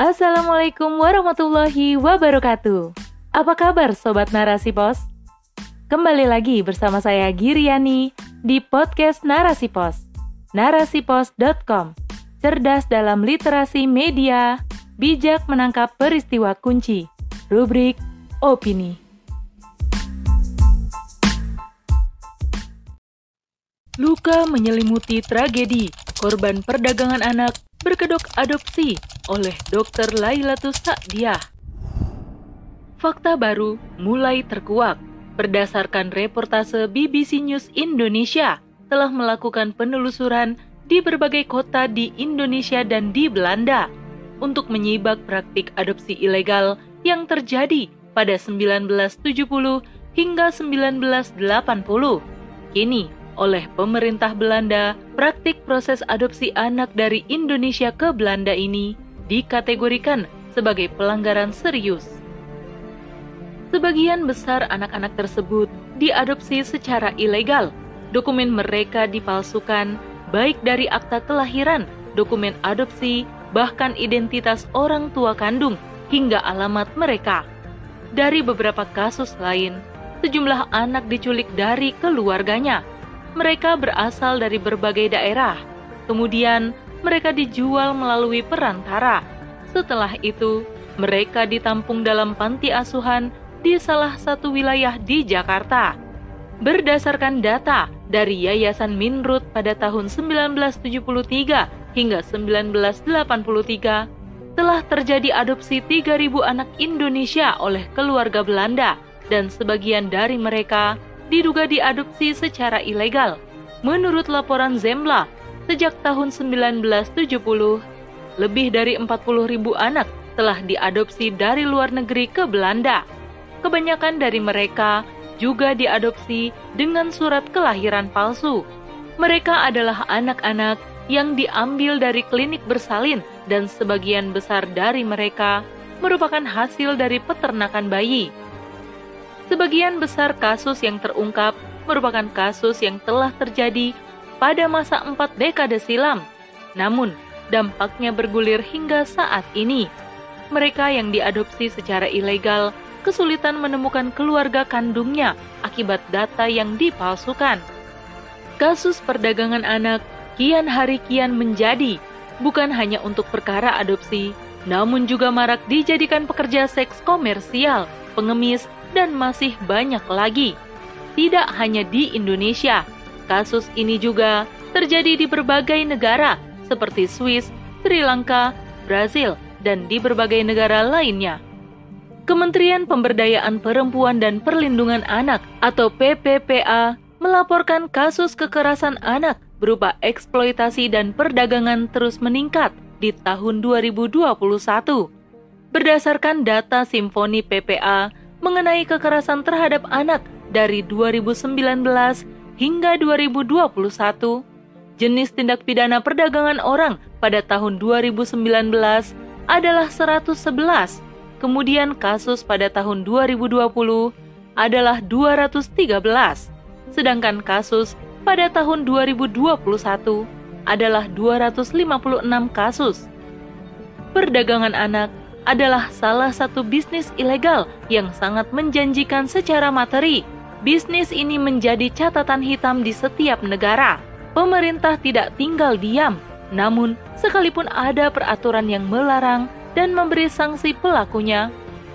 Assalamualaikum warahmatullahi wabarakatuh. Apa kabar Sobat Narasi Pos? Kembali lagi bersama saya Giriani di podcast Narasi Pos. Narasipos.com Cerdas dalam literasi media, bijak menangkap peristiwa kunci. Rubrik Opini. Luka menyelimuti tragedi korban perdagangan anak berkedok adopsi oleh Dr. Lailatus Sa'diah. Fakta baru mulai terkuak berdasarkan reportase BBC News Indonesia telah melakukan penelusuran di berbagai kota di Indonesia dan di Belanda untuk menyibak praktik adopsi ilegal yang terjadi pada 1970 hingga 1980. Kini, oleh pemerintah Belanda, praktik proses adopsi anak dari Indonesia ke Belanda ini dikategorikan sebagai pelanggaran serius. Sebagian besar anak-anak tersebut diadopsi secara ilegal. Dokumen mereka dipalsukan, baik dari akta kelahiran, dokumen adopsi, bahkan identitas orang tua kandung, hingga alamat mereka. Dari beberapa kasus lain, sejumlah anak diculik dari keluarganya, mereka berasal dari berbagai daerah. Kemudian, mereka dijual melalui perantara. Setelah itu, mereka ditampung dalam panti asuhan di salah satu wilayah di Jakarta. Berdasarkan data dari Yayasan Minrut pada tahun 1973 hingga 1983, telah terjadi adopsi 3.000 anak Indonesia oleh keluarga Belanda dan sebagian dari mereka diduga diadopsi secara ilegal. Menurut laporan Zembla, sejak tahun 1970, lebih dari 40 ribu anak telah diadopsi dari luar negeri ke Belanda. Kebanyakan dari mereka juga diadopsi dengan surat kelahiran palsu. Mereka adalah anak-anak yang diambil dari klinik bersalin dan sebagian besar dari mereka merupakan hasil dari peternakan bayi. Sebagian besar kasus yang terungkap merupakan kasus yang telah terjadi pada masa empat dekade silam. Namun, dampaknya bergulir hingga saat ini. Mereka yang diadopsi secara ilegal kesulitan menemukan keluarga kandungnya akibat data yang dipalsukan. Kasus perdagangan anak kian hari kian menjadi bukan hanya untuk perkara adopsi, namun juga marak dijadikan pekerja seks komersial, pengemis, dan masih banyak lagi. Tidak hanya di Indonesia, kasus ini juga terjadi di berbagai negara seperti Swiss, Sri Lanka, Brazil, dan di berbagai negara lainnya. Kementerian Pemberdayaan Perempuan dan Perlindungan Anak atau PPPA melaporkan kasus kekerasan anak berupa eksploitasi dan perdagangan terus meningkat di tahun 2021. Berdasarkan data Simfoni PPA, mengenai kekerasan terhadap anak dari 2019 hingga 2021, jenis tindak pidana perdagangan orang pada tahun 2019 adalah 111, kemudian kasus pada tahun 2020 adalah 213, sedangkan kasus pada tahun 2021 adalah 256 kasus. Perdagangan anak adalah salah satu bisnis ilegal yang sangat menjanjikan secara materi. Bisnis ini menjadi catatan hitam di setiap negara. Pemerintah tidak tinggal diam, namun sekalipun ada peraturan yang melarang dan memberi sanksi pelakunya,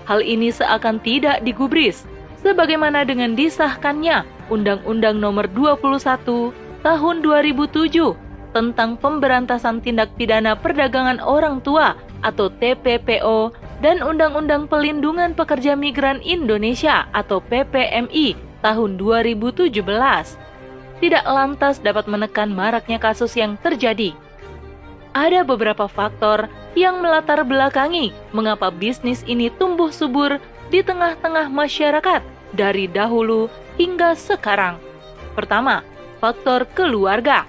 hal ini seakan tidak digubris. Sebagaimana dengan disahkannya Undang-Undang Nomor 21 Tahun 2007 tentang pemberantasan tindak pidana perdagangan orang tua atau TPPO dan Undang-Undang Pelindungan Pekerja Migran Indonesia atau PPMI tahun 2017 tidak lantas dapat menekan maraknya kasus yang terjadi. Ada beberapa faktor yang melatar belakangi mengapa bisnis ini tumbuh subur di tengah-tengah masyarakat dari dahulu hingga sekarang. Pertama, faktor keluarga.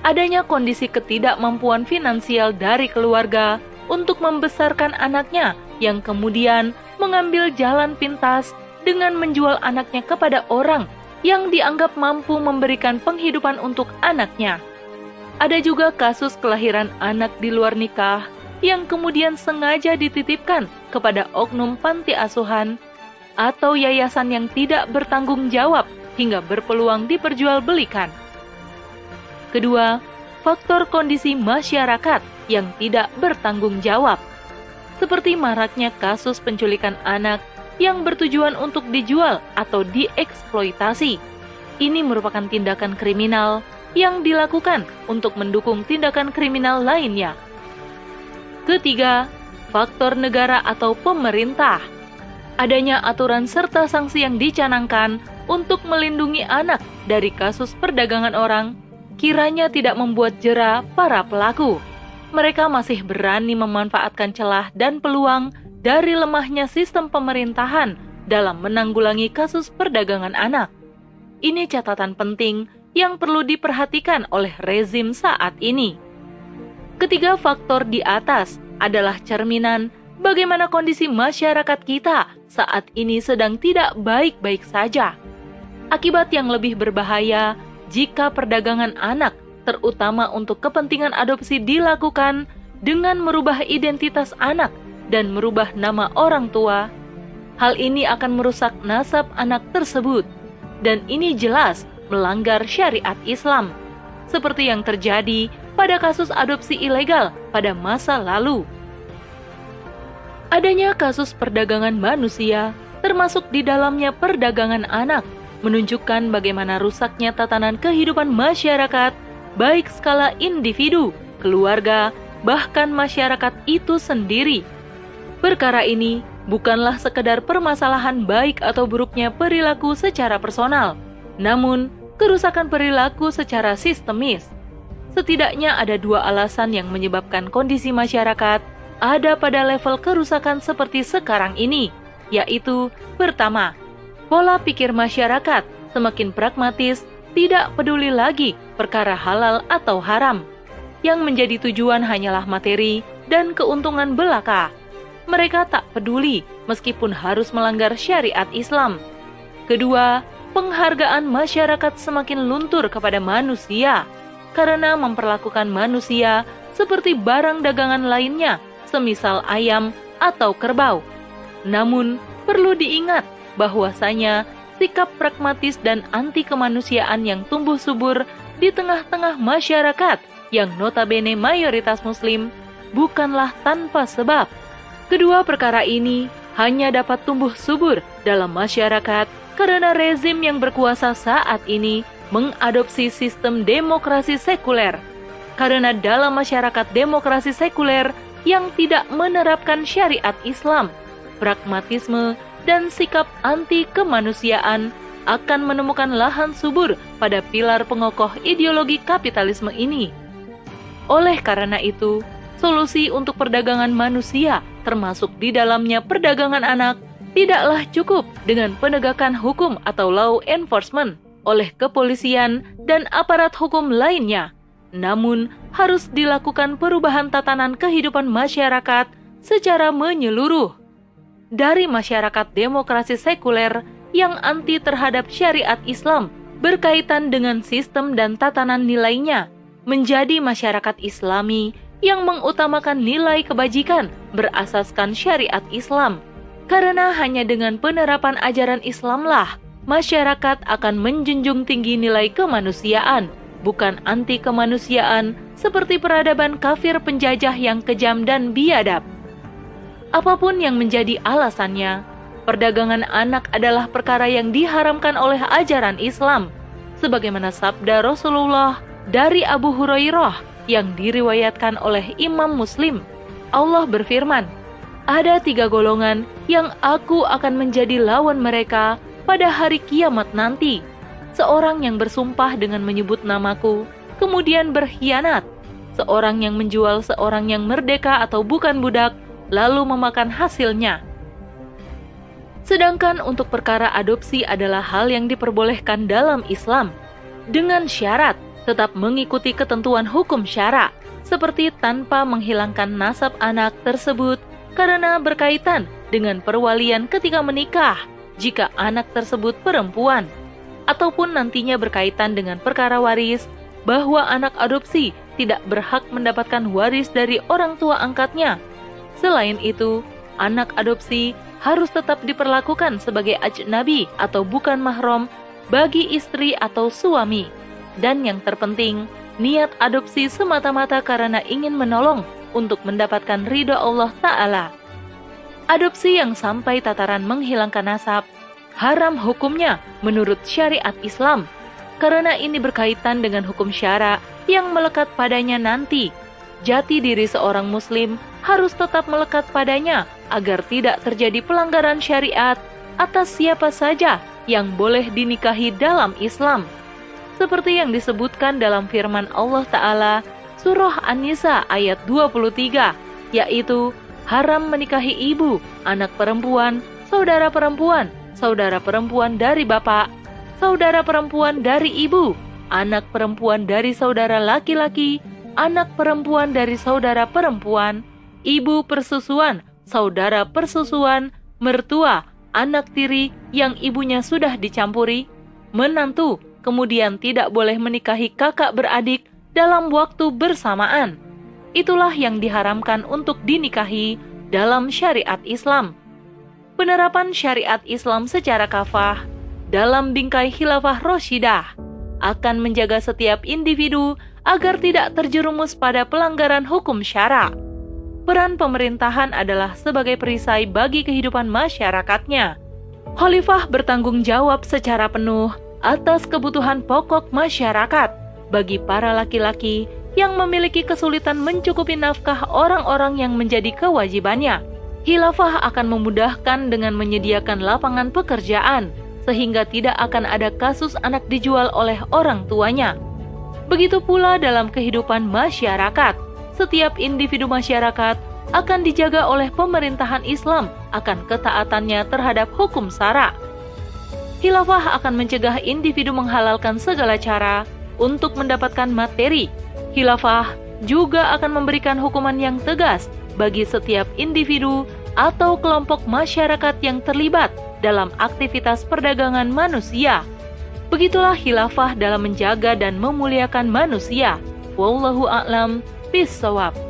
Adanya kondisi ketidakmampuan finansial dari keluarga untuk membesarkan anaknya yang kemudian mengambil jalan pintas dengan menjual anaknya kepada orang yang dianggap mampu memberikan penghidupan untuk anaknya. Ada juga kasus kelahiran anak di luar nikah yang kemudian sengaja dititipkan kepada oknum panti asuhan atau yayasan yang tidak bertanggung jawab hingga berpeluang diperjualbelikan. Kedua, faktor kondisi masyarakat yang tidak bertanggung jawab, seperti maraknya kasus penculikan anak yang bertujuan untuk dijual atau dieksploitasi. Ini merupakan tindakan kriminal yang dilakukan untuk mendukung tindakan kriminal lainnya. Ketiga, faktor negara atau pemerintah. Adanya aturan serta sanksi yang dicanangkan untuk melindungi anak dari kasus perdagangan orang kiranya tidak membuat jera para pelaku. Mereka masih berani memanfaatkan celah dan peluang dari lemahnya sistem pemerintahan dalam menanggulangi kasus perdagangan anak. Ini catatan penting yang perlu diperhatikan oleh rezim saat ini. Ketiga faktor di atas adalah cerminan bagaimana kondisi masyarakat kita saat ini sedang tidak baik-baik saja. Akibat yang lebih berbahaya jika perdagangan anak, terutama untuk kepentingan adopsi, dilakukan dengan merubah identitas anak dan merubah nama orang tua, hal ini akan merusak nasab anak tersebut, dan ini jelas melanggar syariat Islam, seperti yang terjadi pada kasus adopsi ilegal pada masa lalu. Adanya kasus perdagangan manusia, termasuk di dalamnya perdagangan anak, menunjukkan bagaimana rusaknya tatanan kehidupan masyarakat, baik skala individu, keluarga, bahkan masyarakat itu sendiri Perkara ini bukanlah sekedar permasalahan baik atau buruknya perilaku secara personal, namun kerusakan perilaku secara sistemis. Setidaknya ada dua alasan yang menyebabkan kondisi masyarakat ada pada level kerusakan seperti sekarang ini, yaitu pertama, pola pikir masyarakat semakin pragmatis, tidak peduli lagi perkara halal atau haram. Yang menjadi tujuan hanyalah materi dan keuntungan belaka mereka tak peduli meskipun harus melanggar syariat Islam. Kedua, penghargaan masyarakat semakin luntur kepada manusia karena memperlakukan manusia seperti barang dagangan lainnya, semisal ayam atau kerbau. Namun, perlu diingat bahwasanya sikap pragmatis dan anti kemanusiaan yang tumbuh subur di tengah-tengah masyarakat yang notabene mayoritas muslim bukanlah tanpa sebab. Kedua perkara ini hanya dapat tumbuh subur dalam masyarakat karena rezim yang berkuasa saat ini mengadopsi sistem demokrasi sekuler. Karena dalam masyarakat demokrasi sekuler yang tidak menerapkan syariat Islam, pragmatisme, dan sikap anti kemanusiaan akan menemukan lahan subur pada pilar pengokoh ideologi kapitalisme ini. Oleh karena itu, solusi untuk perdagangan manusia termasuk di dalamnya perdagangan anak, tidaklah cukup dengan penegakan hukum atau law enforcement oleh kepolisian dan aparat hukum lainnya, namun harus dilakukan perubahan tatanan kehidupan masyarakat secara menyeluruh. Dari masyarakat demokrasi sekuler yang anti terhadap syariat Islam berkaitan dengan sistem dan tatanan nilainya, menjadi masyarakat Islami yang mengutamakan nilai kebajikan berasaskan syariat Islam. Karena hanya dengan penerapan ajaran Islamlah masyarakat akan menjunjung tinggi nilai kemanusiaan, bukan anti kemanusiaan seperti peradaban kafir penjajah yang kejam dan biadab. Apa pun yang menjadi alasannya, perdagangan anak adalah perkara yang diharamkan oleh ajaran Islam, sebagaimana sabda Rasulullah dari Abu Hurairah yang diriwayatkan oleh Imam Muslim. Allah berfirman, "Ada tiga golongan yang aku akan menjadi lawan mereka pada hari kiamat nanti. Seorang yang bersumpah dengan menyebut namaku, kemudian berkhianat. Seorang yang menjual seorang yang merdeka atau bukan budak, lalu memakan hasilnya." Sedangkan untuk perkara adopsi adalah hal yang diperbolehkan dalam Islam dengan syarat tetap mengikuti ketentuan hukum syara, seperti tanpa menghilangkan nasab anak tersebut karena berkaitan dengan perwalian ketika menikah jika anak tersebut perempuan, ataupun nantinya berkaitan dengan perkara waris bahwa anak adopsi tidak berhak mendapatkan waris dari orang tua angkatnya. Selain itu, anak adopsi harus tetap diperlakukan sebagai ajnabi atau bukan mahram bagi istri atau suami. Dan yang terpenting, niat adopsi semata-mata karena ingin menolong untuk mendapatkan ridho Allah Ta'ala. Adopsi yang sampai tataran menghilangkan nasab, haram hukumnya menurut syariat Islam, karena ini berkaitan dengan hukum syara yang melekat padanya nanti. Jati diri seorang muslim harus tetap melekat padanya agar tidak terjadi pelanggaran syariat atas siapa saja yang boleh dinikahi dalam Islam. Seperti yang disebutkan dalam firman Allah Ta'ala Surah An-Nisa ayat 23, yaitu haram menikahi ibu, anak perempuan, saudara perempuan, saudara perempuan dari bapak, saudara perempuan dari ibu, anak perempuan dari saudara laki-laki, anak perempuan dari saudara perempuan, ibu persusuan, saudara persusuan, mertua, anak tiri yang ibunya sudah dicampuri, menantu, kemudian tidak boleh menikahi kakak beradik dalam waktu bersamaan. Itulah yang diharamkan untuk dinikahi dalam syariat Islam. Penerapan syariat Islam secara kafah dalam bingkai khilafah Roshidah akan menjaga setiap individu agar tidak terjerumus pada pelanggaran hukum syara. Peran pemerintahan adalah sebagai perisai bagi kehidupan masyarakatnya. Khalifah bertanggung jawab secara penuh atas kebutuhan pokok masyarakat bagi para laki-laki yang memiliki kesulitan mencukupi nafkah orang-orang yang menjadi kewajibannya. Hilafah akan memudahkan dengan menyediakan lapangan pekerjaan, sehingga tidak akan ada kasus anak dijual oleh orang tuanya. Begitu pula dalam kehidupan masyarakat, setiap individu masyarakat akan dijaga oleh pemerintahan Islam akan ketaatannya terhadap hukum sara Khilafah akan mencegah individu menghalalkan segala cara untuk mendapatkan materi. Khilafah juga akan memberikan hukuman yang tegas bagi setiap individu atau kelompok masyarakat yang terlibat dalam aktivitas perdagangan manusia. Begitulah khilafah dalam menjaga dan memuliakan manusia. Wallahu a'lam Be so up.